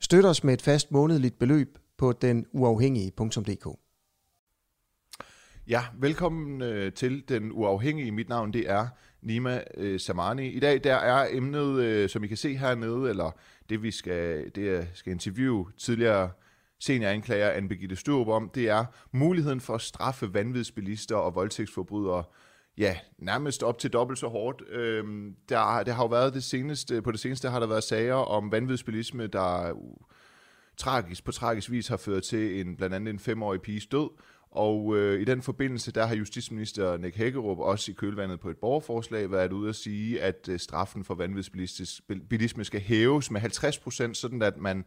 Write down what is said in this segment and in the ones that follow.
Støt os med et fast månedligt beløb på den uafhængige.dk. Ja, velkommen øh, til Den Uafhængige. Mit navn det er Nima øh, Samani. I dag der er emnet, øh, som I kan se hernede, eller det vi skal, det jeg skal interviewe tidligere senioranklager Anne Birgitte Sturup om, det er muligheden for at straffe vanvidsbilister og voldtægtsforbrydere ja, nærmest op til dobbelt så hårdt. Øhm, der, det har jo været det seneste, på det seneste har der været sager om vanvidsbilisme, der uh, tragisk, på tragisk vis har ført til en, blandt andet en femårig piges død, og øh, i den forbindelse, der har justitsminister Nick Hækkerup også i kølvandet på et borgerforslag været ude at sige, at øh, straffen for vanvidsbilisme skal hæves med 50 procent, sådan at man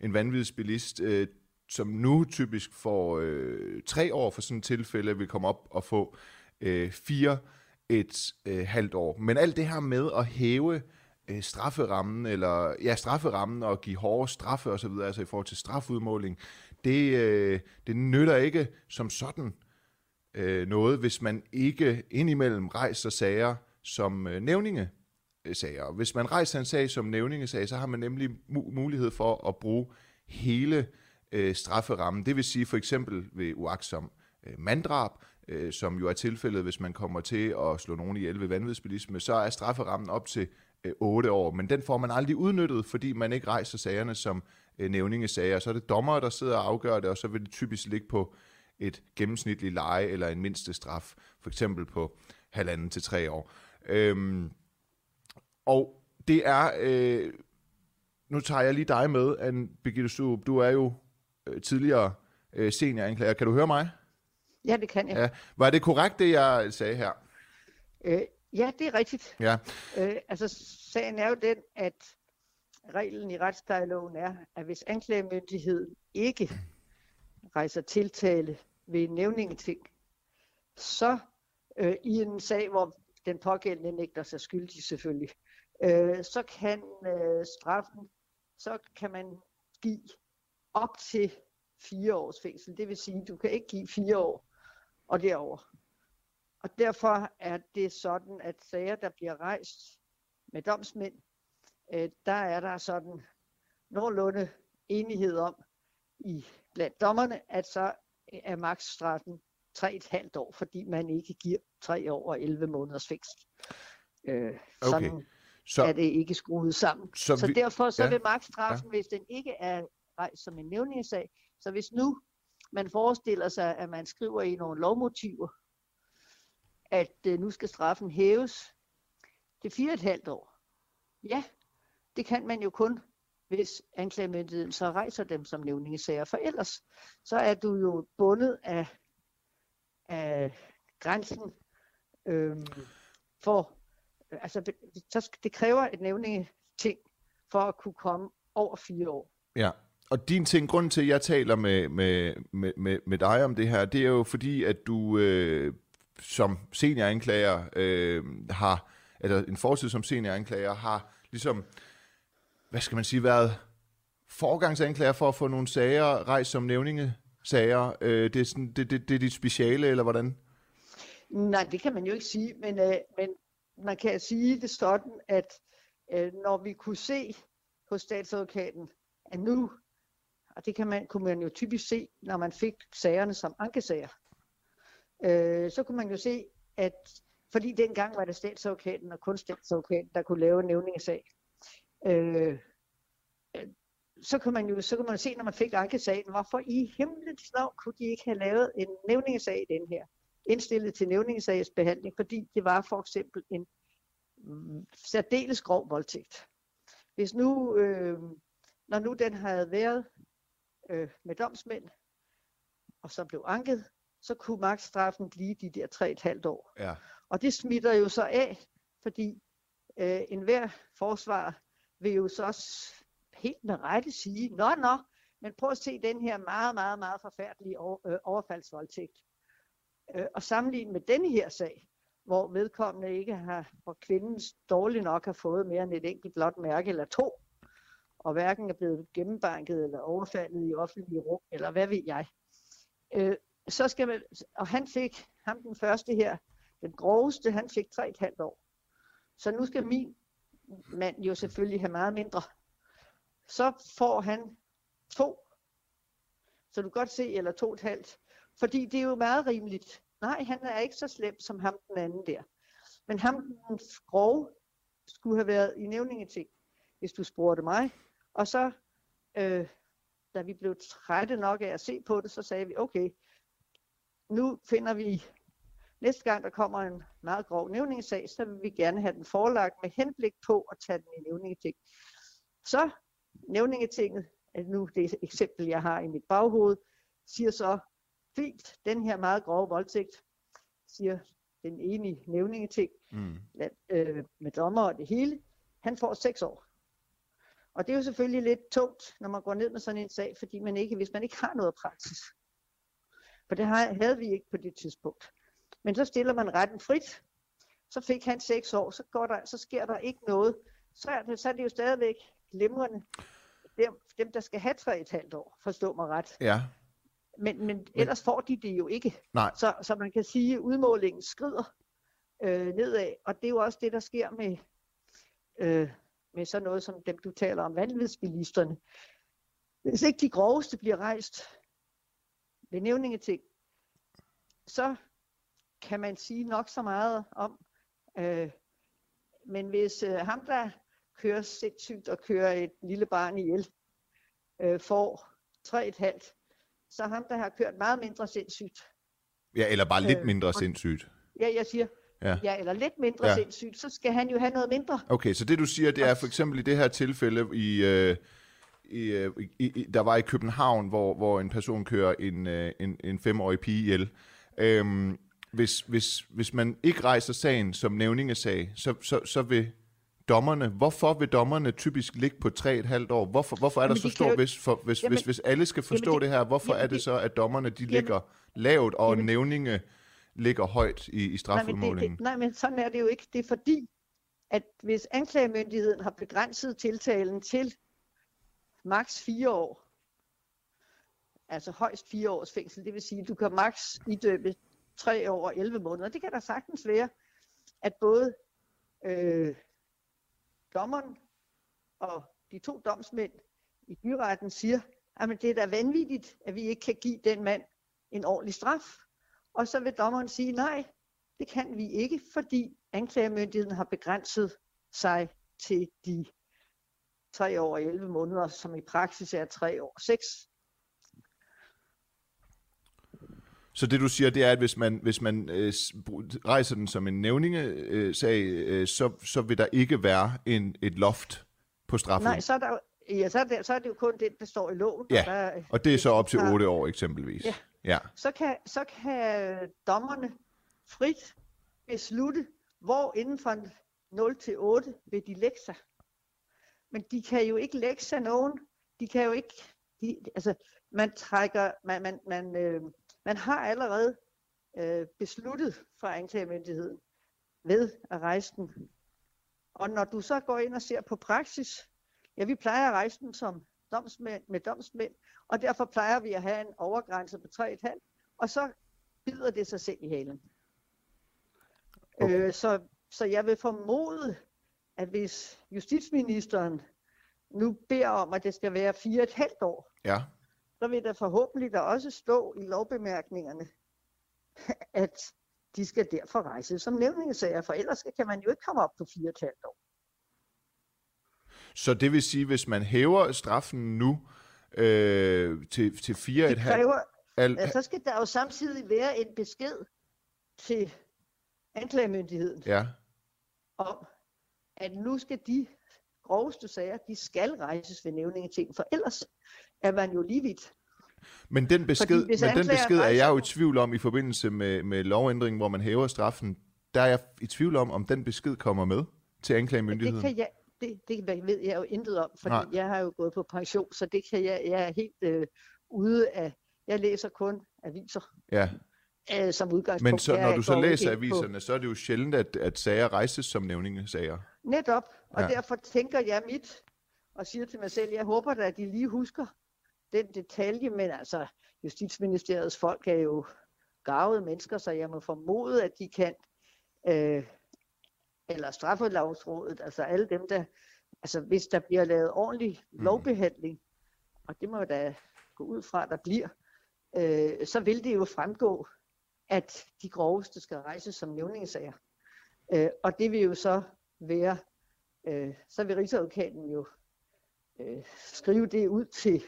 en vanvidsbilist, øh, som nu typisk får øh, tre år for sådan et tilfælde, vil komme op og få øh, fire et øh, halvt år. Men alt det her med at hæve øh, strafferammen, eller ja, strafferammen og give hårde straffe osv., altså i forhold til strafudmåling, det, øh, det nytter ikke som sådan øh, noget, hvis man ikke indimellem rejser sager som øh, nævninge øh, sager. Hvis man rejser en sag som nævningesag, så har man nemlig mu- mulighed for at bruge hele øh, strafferammen. Det vil sige for eksempel ved uaksom øh, manddrab, øh, som jo er tilfældet, hvis man kommer til at slå nogen ihjel ved vanvidsbilisme, så er strafferammen op til øh, 8 år. Men den får man aldrig udnyttet, fordi man ikke rejser sagerne som øh, nævningesager. Så er det dommer, der sidder og afgør det, og så vil det typisk ligge på et gennemsnitligt leje eller en mindste straf, for eksempel på halvanden til tre år. Øhm, og det er, øh, nu tager jeg lige dig med, Anne Birgitte Stup, du er jo øh, tidligere øh, senioranklager. Kan du høre mig? Ja, det kan jeg. Ja. Var det korrekt, det jeg sagde her? Øh, ja, det er rigtigt. Ja. Øh, altså, sagen er jo den, at reglen i retsplejeloven er, at hvis anklagemyndigheden ikke rejser tiltale ved nævningeting, så øh, i en sag, hvor den pågældende nægter sig skyldig selvfølgelig, øh, så kan øh, straffen, så kan man give op til fire års fængsel. Det vil sige, du kan ikke give fire år og derover. Og derfor er det sådan, at sager, der bliver rejst med domsmænd, øh, der er der sådan nogenlunde enighed om i blandt dommerne, at så er maksstraffen 3,5 år, fordi man ikke giver 3 år og 11 måneders fængsel. Øh, Okay. sådan Så, er det ikke skruet sammen. så, Så vi, derfor så ja, vil magtstraffen, ja. hvis den ikke er rejst som en nævningssag, så hvis nu man forestiller sig, at man skriver i nogle lovmotiver, at øh, nu skal straffen hæves til fire et halvt år. Ja, det kan man jo kun, hvis anklagemyndigheden så rejser dem som nævningesager. For ellers så er du jo bundet af, af grænsen øh, for, altså så skal, det kræver et nævningeting for at kunne komme over fire år. ja. Og din ting, grund til, at jeg taler med, med, med, med, med dig om det her, det er jo fordi, at du øh, som senioranklager øh, har, eller en fortid som senioranklager, har ligesom, hvad skal man sige, været forgangsanklager for at få nogle sager rejst som nævningesager. Øh, det, er sådan, det, det, det er dit speciale, eller hvordan? Nej, det kan man jo ikke sige, men, øh, men man kan sige det sådan, at øh, når vi kunne se hos statsadvokaten, at nu, og det kan man, kunne man jo typisk se, når man fik sagerne som ankesager, øh, så kunne man jo se, at fordi dengang var det statsadvokaten og kun statsadvokaten, der kunne lave en nævningssag. Øh, så kunne man jo så kunne man se, når man fik ankesagen, hvorfor i himlens navn kunne de ikke have lavet en nævningesag i den her? indstillet til nævningesagsbehandling, fordi det var for eksempel en mm, særdeles grov voldtægt. Hvis nu, øh, når nu den havde været øh, med domsmænd, og så blev anket, så kunne magtstraffen blive de der 3,5 år. Ja. Og det smitter jo så af, fordi øh, enhver forsvar vil jo så også helt med rette sige, nå nå, Men prøv at se den her meget, meget, meget forfærdelige over, øh, overfaldsvoldtægt. Øh, og sammenligne med denne her sag, hvor vedkommende ikke har, hvor kvinden dårligt nok har fået mere end et enkelt blåt mærke eller to, og hverken er blevet gennembanket eller overfaldet i offentlige rum, eller hvad ved jeg. Øh, så skal man, og han fik, ham den første her, den groveste, han fik 3,5 år. Så nu skal min mand jo selvfølgelig have meget mindre. Så får han to. Så du kan godt se, eller to et halvt. Fordi det er jo meget rimeligt. Nej, han er ikke så slem som ham den anden der. Men ham den grove skulle have været i nævningeting, hvis du spurgte mig. Og så, øh, da vi blev trætte nok af at se på det, så sagde vi, okay, nu finder vi, næste gang der kommer en meget grov nævningssag, så vil vi gerne have den forelagt med henblik på at tage den i nævningeting. Så nævningetinget, nu det eksempel, jeg har i mit baghoved, siger så, fint, den her meget grove voldtægt, siger den enige nævningeting, mm. øh, med dommer og det hele, han får seks år. Og det er jo selvfølgelig lidt tungt, når man går ned med sådan en sag, fordi man ikke, hvis man ikke har noget praksis. For det havde vi ikke på det tidspunkt. Men så stiller man retten frit. Så fik han seks år, så, går der, så sker der ikke noget. Så er det, så er det jo stadigvæk glimrende. Dem, dem der skal have tre et halvt år, forstå mig ret. Ja. Men, men ellers får de det jo ikke. Nej. Så, så man kan sige, at udmålingen skrider øh, nedad. Og det er jo også det, der sker med, øh, med sådan noget som dem, du taler om, vanvidsbilisterne. Hvis ikke de groveste bliver rejst ved nævningeting, så kan man sige nok så meget om. Øh, men hvis øh, ham, der kører sindssygt og kører et lille barn ihjel, øh, får 3,5, så ham, der har kørt meget mindre sindssygt. Ja, eller bare lidt øh, mindre sindssygt. Ja, jeg siger, ja. ja, eller lidt mindre ja. sindssygt, så skal han jo have noget mindre. Okay, så det du siger, det er for eksempel i det her tilfælde i... Øh, i, i, der var i København, hvor, hvor en person kører en, øh, en, en femårig pige ihjel. Øhm, hvis, hvis, hvis man ikke rejser sagen som nævningesag, så, så, så vil dommerne, hvorfor vil dommerne typisk ligge på 3,5 år? Hvorfor, hvorfor er der så stor, hvis, for, hvis, jamen, hvis, hvis alle skal forstå jamen, det, her, hvorfor jamen, er det så, at dommerne de ligger jamen, lavt, og jamen, nævninge ligger højt i, i strafudmålingen? Nej, nej, men sådan er det jo ikke. Det er fordi, at hvis anklagemyndigheden har begrænset tiltalen til maks fire år, altså højst fire års fængsel, det vil sige, at du kan maks idømme tre år og 11 måneder. Det kan der sagtens være, at både øh, dommeren og de to domsmænd i byretten siger, at det er da vanvittigt, at vi ikke kan give den mand en ordentlig straf. Og så vil dommeren sige, nej, det kan vi ikke, fordi anklagemyndigheden har begrænset sig til de 3 år og 11 måneder, som i praksis er 3 år og 6. Så det du siger, det er, at hvis man, hvis man øh, rejser den som en nævningesag, øh, så, så vil der ikke være en, et loft på straffen? Nej, så er, der, ja, så, er det, så er det jo kun det, der står i loven. Ja, og, der, og det er så op til 8 år eksempelvis? Ja. ja. Så, kan, så kan dommerne frit beslutte, hvor inden for 0 til 8 vil de lægge sig. Men de kan jo ikke lægge sig nogen. De kan jo ikke... De, altså, man trækker... Man, man, man, øh, man har allerede øh, besluttet fra anklagemyndigheden ved at rejse den. Og når du så går ind og ser på praksis, ja, vi plejer at rejse den som domsmænd, med domsmænd, og derfor plejer vi at have en overgrænse på 3,5, og så bider det sig selv i halen. Okay. Øh, så, så jeg vil formode, at hvis justitsministeren nu beder om, at det skal være 4,5 år, ja så vil der forhåbentlig der også stå i lovbemærkningerne, at de skal derfor rejse som nævningesager, for ellers kan man jo ikke komme op på 4,5 år. Så det vil sige, hvis man hæver straffen nu øh, til, til 4,5... Kræver, al... ja, så skal der jo samtidig være en besked til anklagemyndigheden ja. om, at nu skal de groveste sager, de skal rejses ved nævningeting, for ellers er man jo lige vidt. Men den besked, men den besked er jeg jo i tvivl om i forbindelse med, med lovændringen, hvor man hæver straffen. Der er jeg i tvivl om, om den besked kommer med til anklagemyndigheden. Det kan jeg, det, det ved jeg jo intet om, fordi Nej. jeg har jo gået på pension, så det kan jeg, jeg er helt øh, ude af, jeg læser kun aviser Ja, øh, som udgangspunkt. men så, når du så læser ind på- aviserne, så er det jo sjældent, at, at sager rejses som nævningesager. Netop, og ja. derfor tænker jeg mit, og siger til mig selv, jeg håber da, at de lige husker den detalje, men altså, Justitsministeriets folk er jo gavede mennesker, så jeg må formode, at de kan, øh, eller straffelavsrådet, altså alle dem, der, altså hvis der bliver lavet ordentlig Mm. lovbehandling, og det må da gå ud fra, der bliver, øh, så vil det jo fremgå, at de groveste skal rejses som nævningesager. Øh, og det vil jo så være, øh, så vil Rigsadvokaten jo øh, skrive det ud til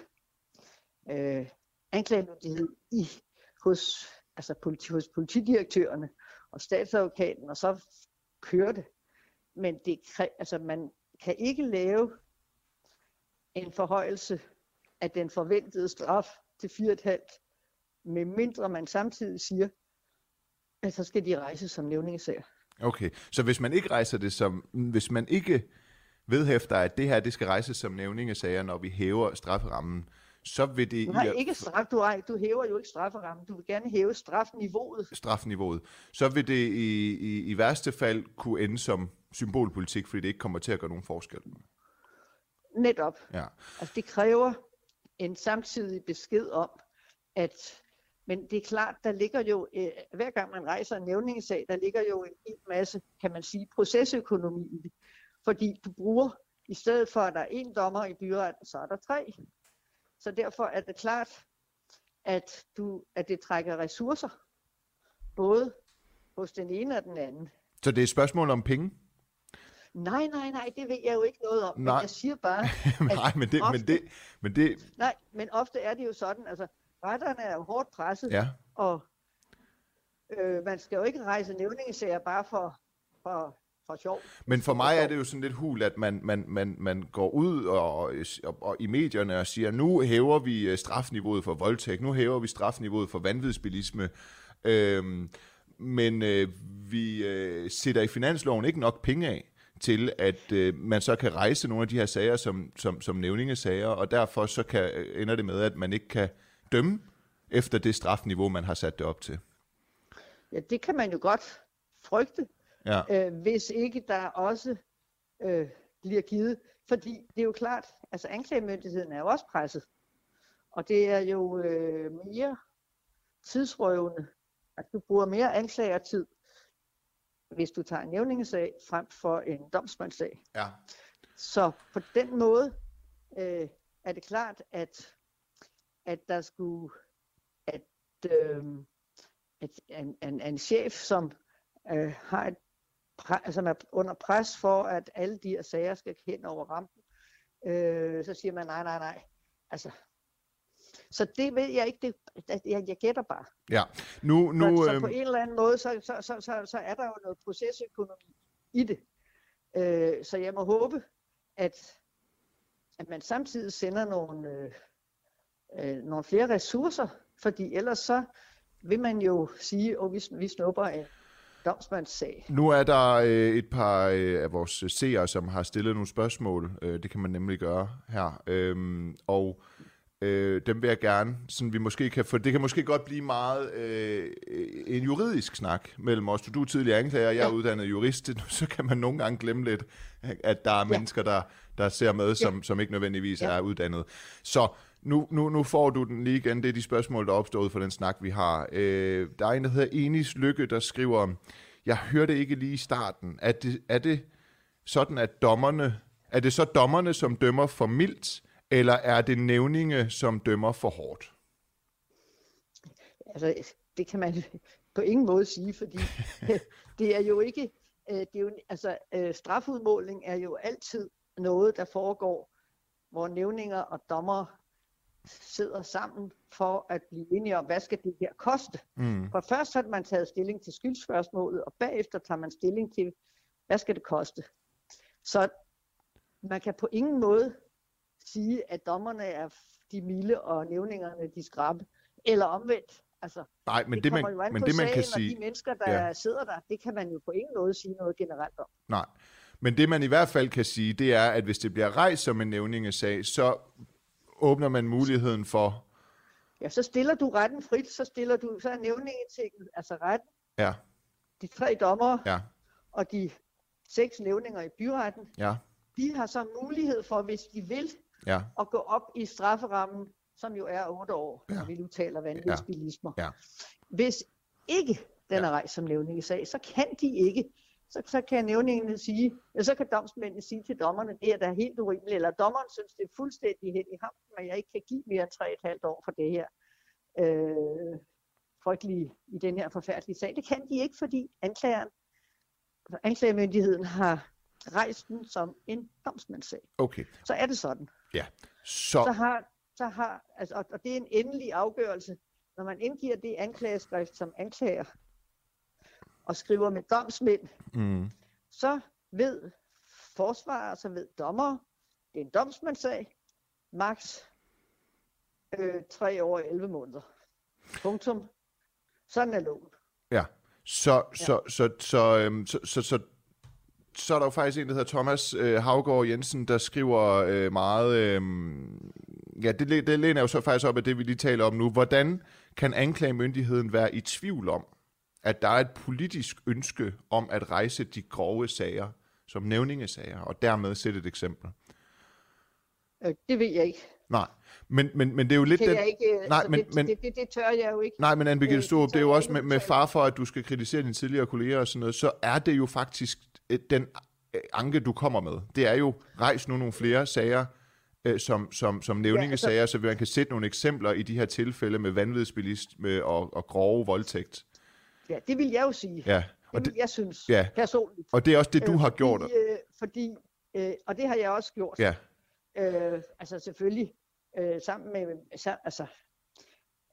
øh, anklagemyndighed i, hos, altså politi, hos politidirektørerne og statsadvokaten, og så kørte. det. Men det, altså man kan ikke lave en forhøjelse af den forventede straf til 4,5, med mindre man samtidig siger, at så skal de rejse som nævningesager. Okay, så hvis man ikke rejser det som, hvis man ikke vedhæfter, at det her, det skal rejses som nævningesager, når vi hæver strafferammen, så vil det Nej, i ikke straf. Du, ej, du hæver jo ikke strafferammen. Du vil gerne hæve strafniveauet. strafniveauet, så vil det i, i, i værste fald kunne ende som symbolpolitik, fordi det ikke kommer til at gøre nogen forskel. Netop. Ja. Altså det kræver en samtidig besked om, at men det er klart, der ligger jo, øh, hver gang man rejser en nævningesag, der ligger jo en hel masse, kan man sige, procesøkonomi i det. Fordi du bruger, i stedet for at der er en dommer i byretten, så er der tre. Så derfor er det klart, at, du, at det trækker ressourcer, både hos den ene og den anden. Så det er et spørgsmål om penge? Nej, nej, nej, det ved jeg jo ikke noget om, Nej. men jeg siger bare, Nej, men det, men ofte- det, men det, nej, men ofte er det jo sådan, altså retterne er jo hårdt presset, ja. og øh, man skal jo ikke rejse nævningesager bare for, for, for sjov. Men for mig er det jo sådan lidt hul, at man, man, man, man går ud og, og, og i medierne og siger, nu hæver vi øh, strafniveauet for voldtægt, nu hæver vi strafniveauet for vanvidsbilisme, øhm, men øh, vi øh, sætter i finansloven ikke nok penge af til, at øh, man så kan rejse nogle af de her sager som, som, som nævningesager, og derfor så kan, øh, ender det med, at man ikke kan dømme efter det strafniveau, man har sat det op til. Ja, det kan man jo godt frygte, Ja. øh, hvis ikke der også øh, bliver givet. Fordi det er jo klart, altså anklagemyndigheden er jo også presset. Og det er jo øh, mere tidsrøvende, at du bruger mere anklagertid, hvis du tager en nævningesag frem for en domsmandssag. ja. Så på den måde øh, er det klart, at, at der skulle, at, øh, at en, en, en chef, som øh, har et, pre- som er under pres for, at alle de her sager skal hen over rampen, øh, så siger man nej, nej, nej. Altså, så det ved jeg ikke, det, jeg, jeg gætter bare. ja. Nu, nu, Så, så øhm, på en eller anden måde, så, så, så, så, så er der jo noget procesøkonomi i det. Øh, så jeg må håbe, at, at man samtidig sender nogle, øh, øh, nogle flere ressourcer, fordi ellers så vil man jo sige, at vi, vi snupper en domsmandssag. Nu er der øh, et par øh, af vores seere, som har stillet nogle spørgsmål. Øh, det kan man nemlig gøre her. Øhm, og øh, dem vil jeg gerne, sådan vi måske kan få, det kan måske godt blive meget øh, en juridisk snak mellem os. Du er tidligere anklager, jeg er Ja. uddannet jurist, så kan man nogle gange glemme lidt, at der er mennesker, der, der ser med, som, som ikke nødvendigvis Ja. er uddannet. Så nu, nu, nu får du den lige igen. Det er de spørgsmål, der er opstået for den snak, vi har. Øh, der er en, der hedder Enis Lykke, der skriver, jeg hørte ikke lige i starten. Er det, er det sådan, at dommerne, er det så dommerne, som dømmer for mildt, eller er det nævninge, som dømmer for hårdt? Altså, det kan man på ingen måde sige, fordi det er jo ikke, øh, det er jo, altså, øh, strafudmåling er jo altid noget, der foregår, hvor nævninger og dommer sidder sammen for at blive enige om, hvad skal det her koste. Mm. For først har man taget stilling til skyldsspørgsmålet, og bagefter tager man stilling til, hvad skal det koste. Så man kan på ingen måde sige, at dommerne er de milde, og nævningerne de skrappe. Eller omvendt. Altså, Nej, men det, det, man, jo men det man sagen, kan sige... de mennesker, der ja. sidder der, det kan man jo på ingen måde sige noget generelt om. Nej. Men det man i hvert fald kan sige, det er, at hvis det bliver rejst som en nævningesag, så åbner man muligheden for... Ja, så stiller du retten frit, så stiller du, så er nævningetingen, altså retten, Ja, de tre dommere ja, og de seks nævninger i byretten, ja, de har så mulighed for, hvis de vil, ja, at gå op i strafferammen, som jo er 8 år, Ja. når vi nu taler vanvidsbilismer. Ja. Hvis ikke den er rejst som nævningesag, så kan de ikke, så, så kan nævningene sige, så kan domsmændene sige til dommerne, det er da helt urimeligt, eller dommeren synes, det er fuldstændig hen i ham, men jeg ikke kan give mere end 3,5 år for det her øh, frygtelige, i den her forfærdelige sag. Det kan de ikke, fordi anklageren, anklagemyndigheden har rejst den som en domsmandssag. okay. Så er det sådan så Så, har, så har altså, og, og det er en endelig afgørelse, når man indgiver det anklageskrift som anklager og skriver med domsmænd, mm, så ved forsvarer, så ved dommer, det er en domsmandssag, maks øh, 3 år og 11 måneder. Punktum. Sådan er loven. ja. Så, så, så, så, øhm, så, så, så, så er der jo faktisk en, der hedder Thomas øh, Havgård Jensen, der skriver øh, meget... Øh, ja, det, det læner jo så faktisk op af det, vi lige taler om nu. Hvordan kan anklagemyndigheden være i tvivl om, at der er et politisk ønske om at rejse de grove sager som nævningesager, og dermed sætte et eksempel? Øh, det ved jeg ikke. Nej, men, men, men det er jo lidt Kan den... jeg ikke øh, Nej, altså, men- det, men- det, det, det, tør jeg jo ikke. Nej, men Anne Birgitte Øh, Storup, det det er jo også med, med far for, at du skal kritisere dine tidligere kolleger og sådan noget, så er det jo faktisk den anke, du kommer med. Det er jo, rejs nu nogle flere sager, øh, som, som, som nævningesager, så man kan sætte nogle eksempler i de her tilfælde med vanvidsbilisme og, og grove voldtægt. Ja, det vil jeg jo sige. Ja, og Det det, jeg synes ja. personligt. og det er også det, du Øh, har fordi, gjort. Øh, fordi, øh, og det har jeg også gjort. Ja, Øh, altså selvfølgelig øh, sammen med, så, altså,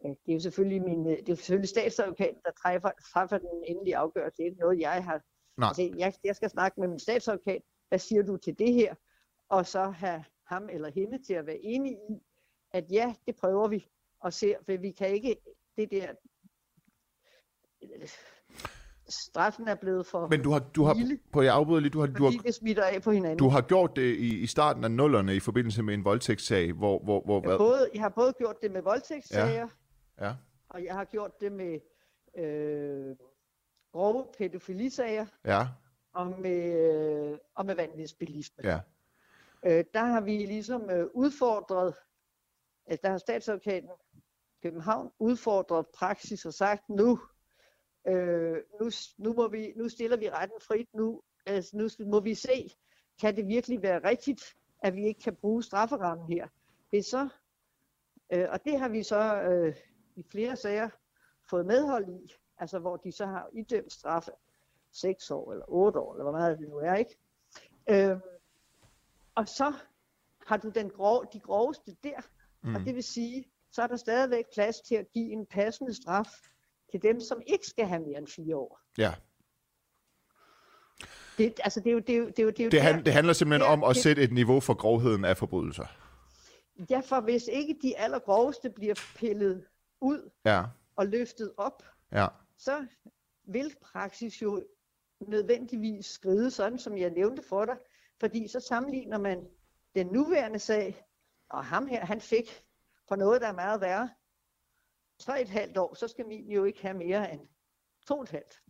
øh, det er jo selvfølgelig min, øh, det er jo selvfølgelig statsadvokaten, der træffer, træffer den endelige afgørelse. Det er ikke noget, jeg har. Nej. Altså, jeg, jeg skal snakke med min statsadvokat. Hvad siger du til det her? Og så have ham eller hende til at være enige i, at ja, det prøver vi og ser, for vi kan ikke det der straffen er blevet for, men du har, du har Lille. på jeg afbryder lige, du har, du har, det smitter af på hinanden. du har gjort det i, i starten af nullerne i forbindelse med en voldtægtssag, hvor, hvor, hvor Jeg, hvad? har både, jeg har både gjort det med voldtægtssager, Ja, og jeg har gjort det med øh, grove pædofilisager ja, og med, øh, og med vanvidsbilisme. ja, Øh, der har vi ligesom øh, udfordret, altså der har statsadvokaten København udfordret praksis og sagt, nu, øh, nu, nu, må vi, nu stiller vi retten frit, nu, altså, nu må vi se, kan det virkelig være rigtigt, at vi ikke kan bruge strafferammen her. Det er så, øh, og det har vi så øh, i flere sager fået medhold i, altså hvor de så har idømt straffe 6 år eller 8 år, eller hvor meget det nu er, ikke? Øh, og så har du den grove, de groveste der, mm. og det vil sige, så er der stadigvæk plads til at give en passende straf til dem, som ikke skal have mere end fire år. ja. Det, altså, det er jo det, er jo, det, er jo, det, er Det, han, det handler simpelthen der- om at det- sætte et niveau for grovheden af forbrydelser. Ja, for hvis ikke de allergroveste bliver pillet ud Ja, og løftet op, ja, så vil praksis jo nødvendigvis skride, sådan som jeg nævnte for dig, fordi så sammenligner man den nuværende sag, og ham her, han fik for noget, der er meget værre, tre et halvt år, så skal min jo ikke have mere end to et halvt,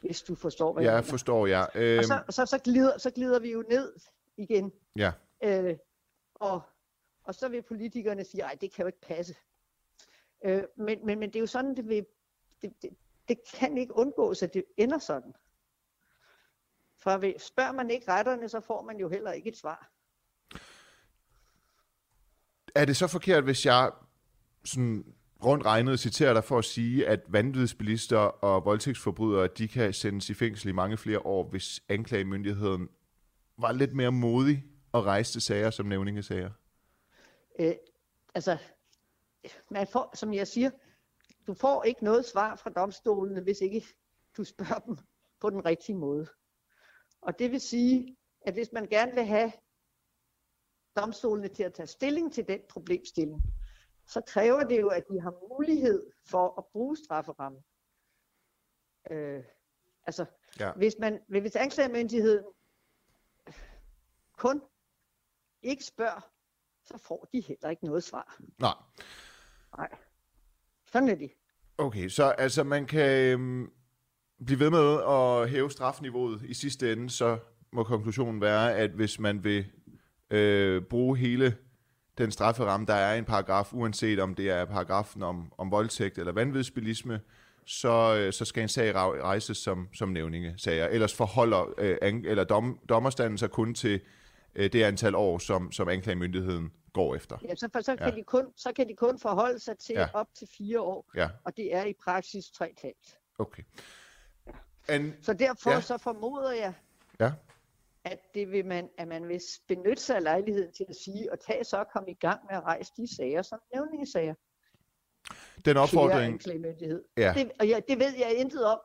hvis du forstår, hvad jeg jeg mener. forstår jeg. Øhm, Og så, så, så, glider, så glider vi jo ned igen, ja, øh, og, og så vil politikerne sige, nej, det kan jo ikke passe. Øh, men, men, men det er jo sådan, det vil, det, det, det kan ikke undgås, at det ender sådan. For spørger man ikke retterne, så får man jo heller ikke et svar. er det så forkert, hvis jeg sådan rundt regnet citerer dig for at sige, at vanvidsbilister og voldtægtsforbrydere, de kan sendes i fængsel i mange flere år, hvis anklagemyndigheden var lidt mere modig og rejste sager som nævningesager? Øh, altså, man får, som jeg siger, du får ikke noget svar fra domstolene, hvis ikke du spørger dem på den rigtige måde. Og det vil sige, at hvis man gerne vil have domstolene til at tage stilling til den problemstilling, så kræver det jo, at de har mulighed for at bruge strafferammen. Øh, altså, Ja. hvis, man, hvis anklagemyndigheden kun ikke spørger, så får de heller ikke noget svar. Nej. Nej. Sådan er det. Okay, så altså man kan øhm, blive ved med at hæve strafniveauet i sidste ende, så må konklusionen være, at hvis man vil øh, bruge hele den strafferamme, der er i en paragraf, uanset om det er paragrafen om, om voldtægt eller vanvidsbilisme, så, øh, så skal en sag rejses som, som nævningesager. Ellers forholder øh, an, eller dom, dommerstanden sig kun til øh, det antal år, som, som anklagemyndigheden går efter. Ja, så, for, så, kan ja. de kun, så kan de kun forholde sig til ja. op til fire år, ja. og det er i praksis tre talt. Okay. Ja. And, så derfor ja. så formoder jeg, ja. At det vil man, at man vil benytte sig af lejligheden til at sige, og tage så og komme i gang med at rejse de sager som nævningesager. Den opfordring... Ja. Det, og ja, det ved jeg intet om,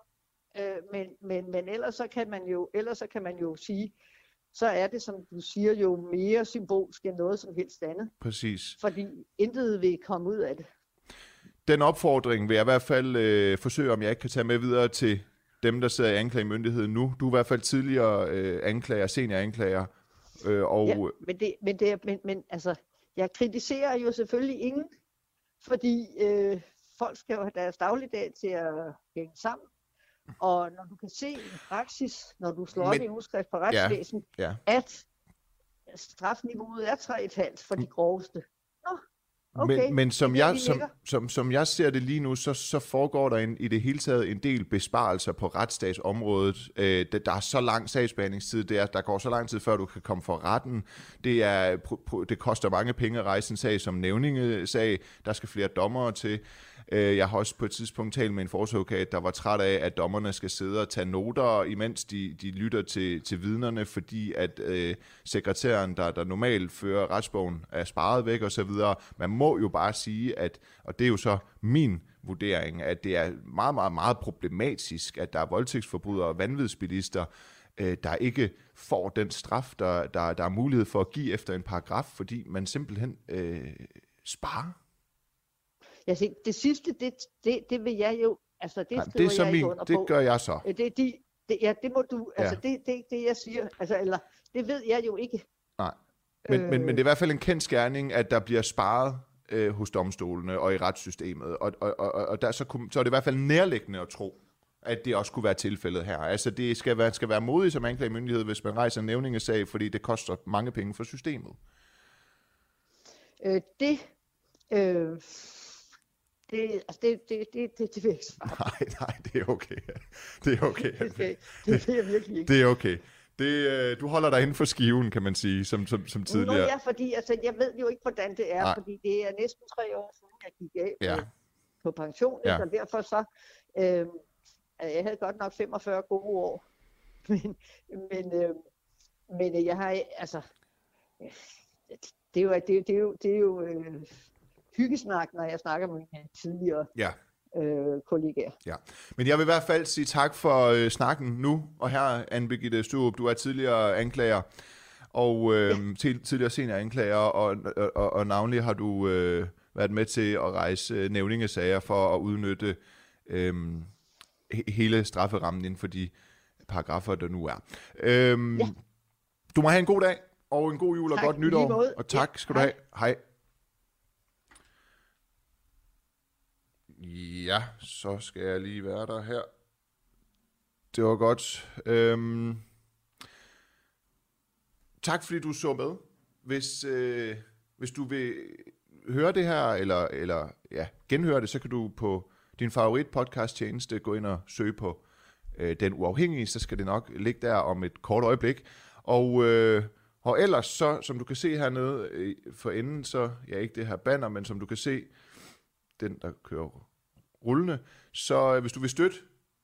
øh, men, men, men ellers, så kan man jo, ellers så kan man jo sige, så er det, som du siger, jo mere symbolsk end noget som helst andet. Præcis. Fordi intet vil komme ud af det. Den opfordring vil jeg i hvert fald øh, forsøge, om jeg ikke kan tage med videre til dem, der sidder i anklagemyndigheden nu. Du er i hvert fald tidligere øh, anklager, senior anklager. Øh, og... Ja, men, det, men, det, men, men altså, jeg kritiserer jo selvfølgelig ingen, fordi øh, folk skal jo have deres dagligdag til at hænge sammen. Og når du kan se i praksis, når du slår Men, op i udskrift på retsvæsen, ja, ja. at strafniveauet er 3,5 for de groveste. Okay. Men, men som, jeg, som, som, som jeg ser det lige nu, så, så foregår der en, i det hele taget en del besparelser på retsstatsområdet. Øh, der, der er så lang sagsbehandlingstid, det er, der går så lang tid, før du kan komme for retten. Det, er, det koster mange penge at rejse en sag som nævningesag. Der skal flere dommere til. Øh, jeg har også på et tidspunkt talt med en forsvarsadvokat, der var træt af, at dommerne skal sidde og tage noter, imens de, de lytter til, til vidnerne, fordi at øh, sekretæren, der, der normalt fører retsbogen, er sparet væk osv. Man må jo bare sige, at, og det er jo så min vurdering, at det er meget, meget, meget problematisk, at der er voldtægtsforbrydere og vanvidsbilister, øh, der ikke får den straf, der, der, der er mulighed for at give efter en paragraf, fordi man simpelthen øh, sparer jeg siger, det sidste, det, det, det vil jeg jo, altså det Nej, det er så jeg min, under det på. gør jeg så. Det, de, det, ja, det må du, ja. altså det, det, det jeg siger, altså, eller det ved jeg jo ikke. Nej, men, øh, men, men det er i hvert fald en kendt skærning, at der bliver sparet øh, hos domstolene og i retssystemet, og, og, og, og der, så, kunne, så er det i hvert fald nærliggende at tro, at det også kunne være tilfældet her. Altså det skal være, skal være modigt som anklagemyndighed, hvis man rejser en nævningesag, fordi det koster mange penge for systemet. Øh, det øh, det, altså det, det, det, det, det vil jeg ikke svare Nej, nej, det er okay. Det er okay. det, det, det vil jeg virkelig ikke. Det er okay. Det, øh, du holder dig inden for skiven, kan man sige, som, som, som tidligere. Nå ja, fordi altså, jeg ved jo ikke, hvordan det er, nej. fordi det er næsten tre år siden, jeg gik af ja. på, på pension, ja. og derfor så, øh, jeg havde godt nok 45 gode år, men, men, øh, men jeg har, altså, det er jo, det, det er jo, det er jo øh, hyggesnak, når jeg snakker med mine tidligere ja. øh, kollegaer. Ja. Men jeg vil i hvert fald sige tak for øh, snakken nu, og her, Anne-Birgitte Sturup, du er tidligere anklager, og øh, ja. tidligere senior anklager, og, og, og, og navnlig har du øh, været med til at rejse øh, nævningesager for at udnytte øh, hele strafferammen inden for de paragrafer, der nu er. Øh, ja. Du må have en god dag, og en god jul tak, og godt nytår. Og tak ja, skal du hej. have. Hej. Ja, så skal jeg lige være der her. Det var godt. Øhm, tak fordi du så med. Hvis, øh, hvis du vil høre det her, eller, eller ja, genhøre det, så kan du på din favorit podcast tjeneste gå ind og søge på øh, Den Uafhængige, så skal det nok ligge der om et kort øjeblik. Og, øh, og ellers, så, som du kan se hernede øh, for enden, så, ja ikke det her banner, men som du kan se, den der kører rullende. Så øh, hvis du vil støtte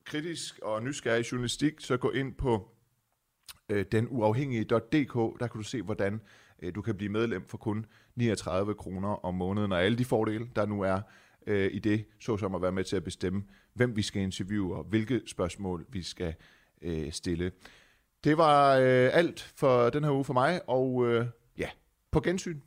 kritisk og nysgerrig journalistik, så gå ind på øh, denuafhængige.dk. Der kan du se, hvordan øh, du kan blive medlem for kun 39 kroner om måneden, og alle de fordele, der nu er øh, i det, såsom at være med til at bestemme, hvem vi skal interviewe, og hvilke spørgsmål vi skal øh, stille. Det var øh, alt for den her uge for mig, og øh, ja, på gensyn.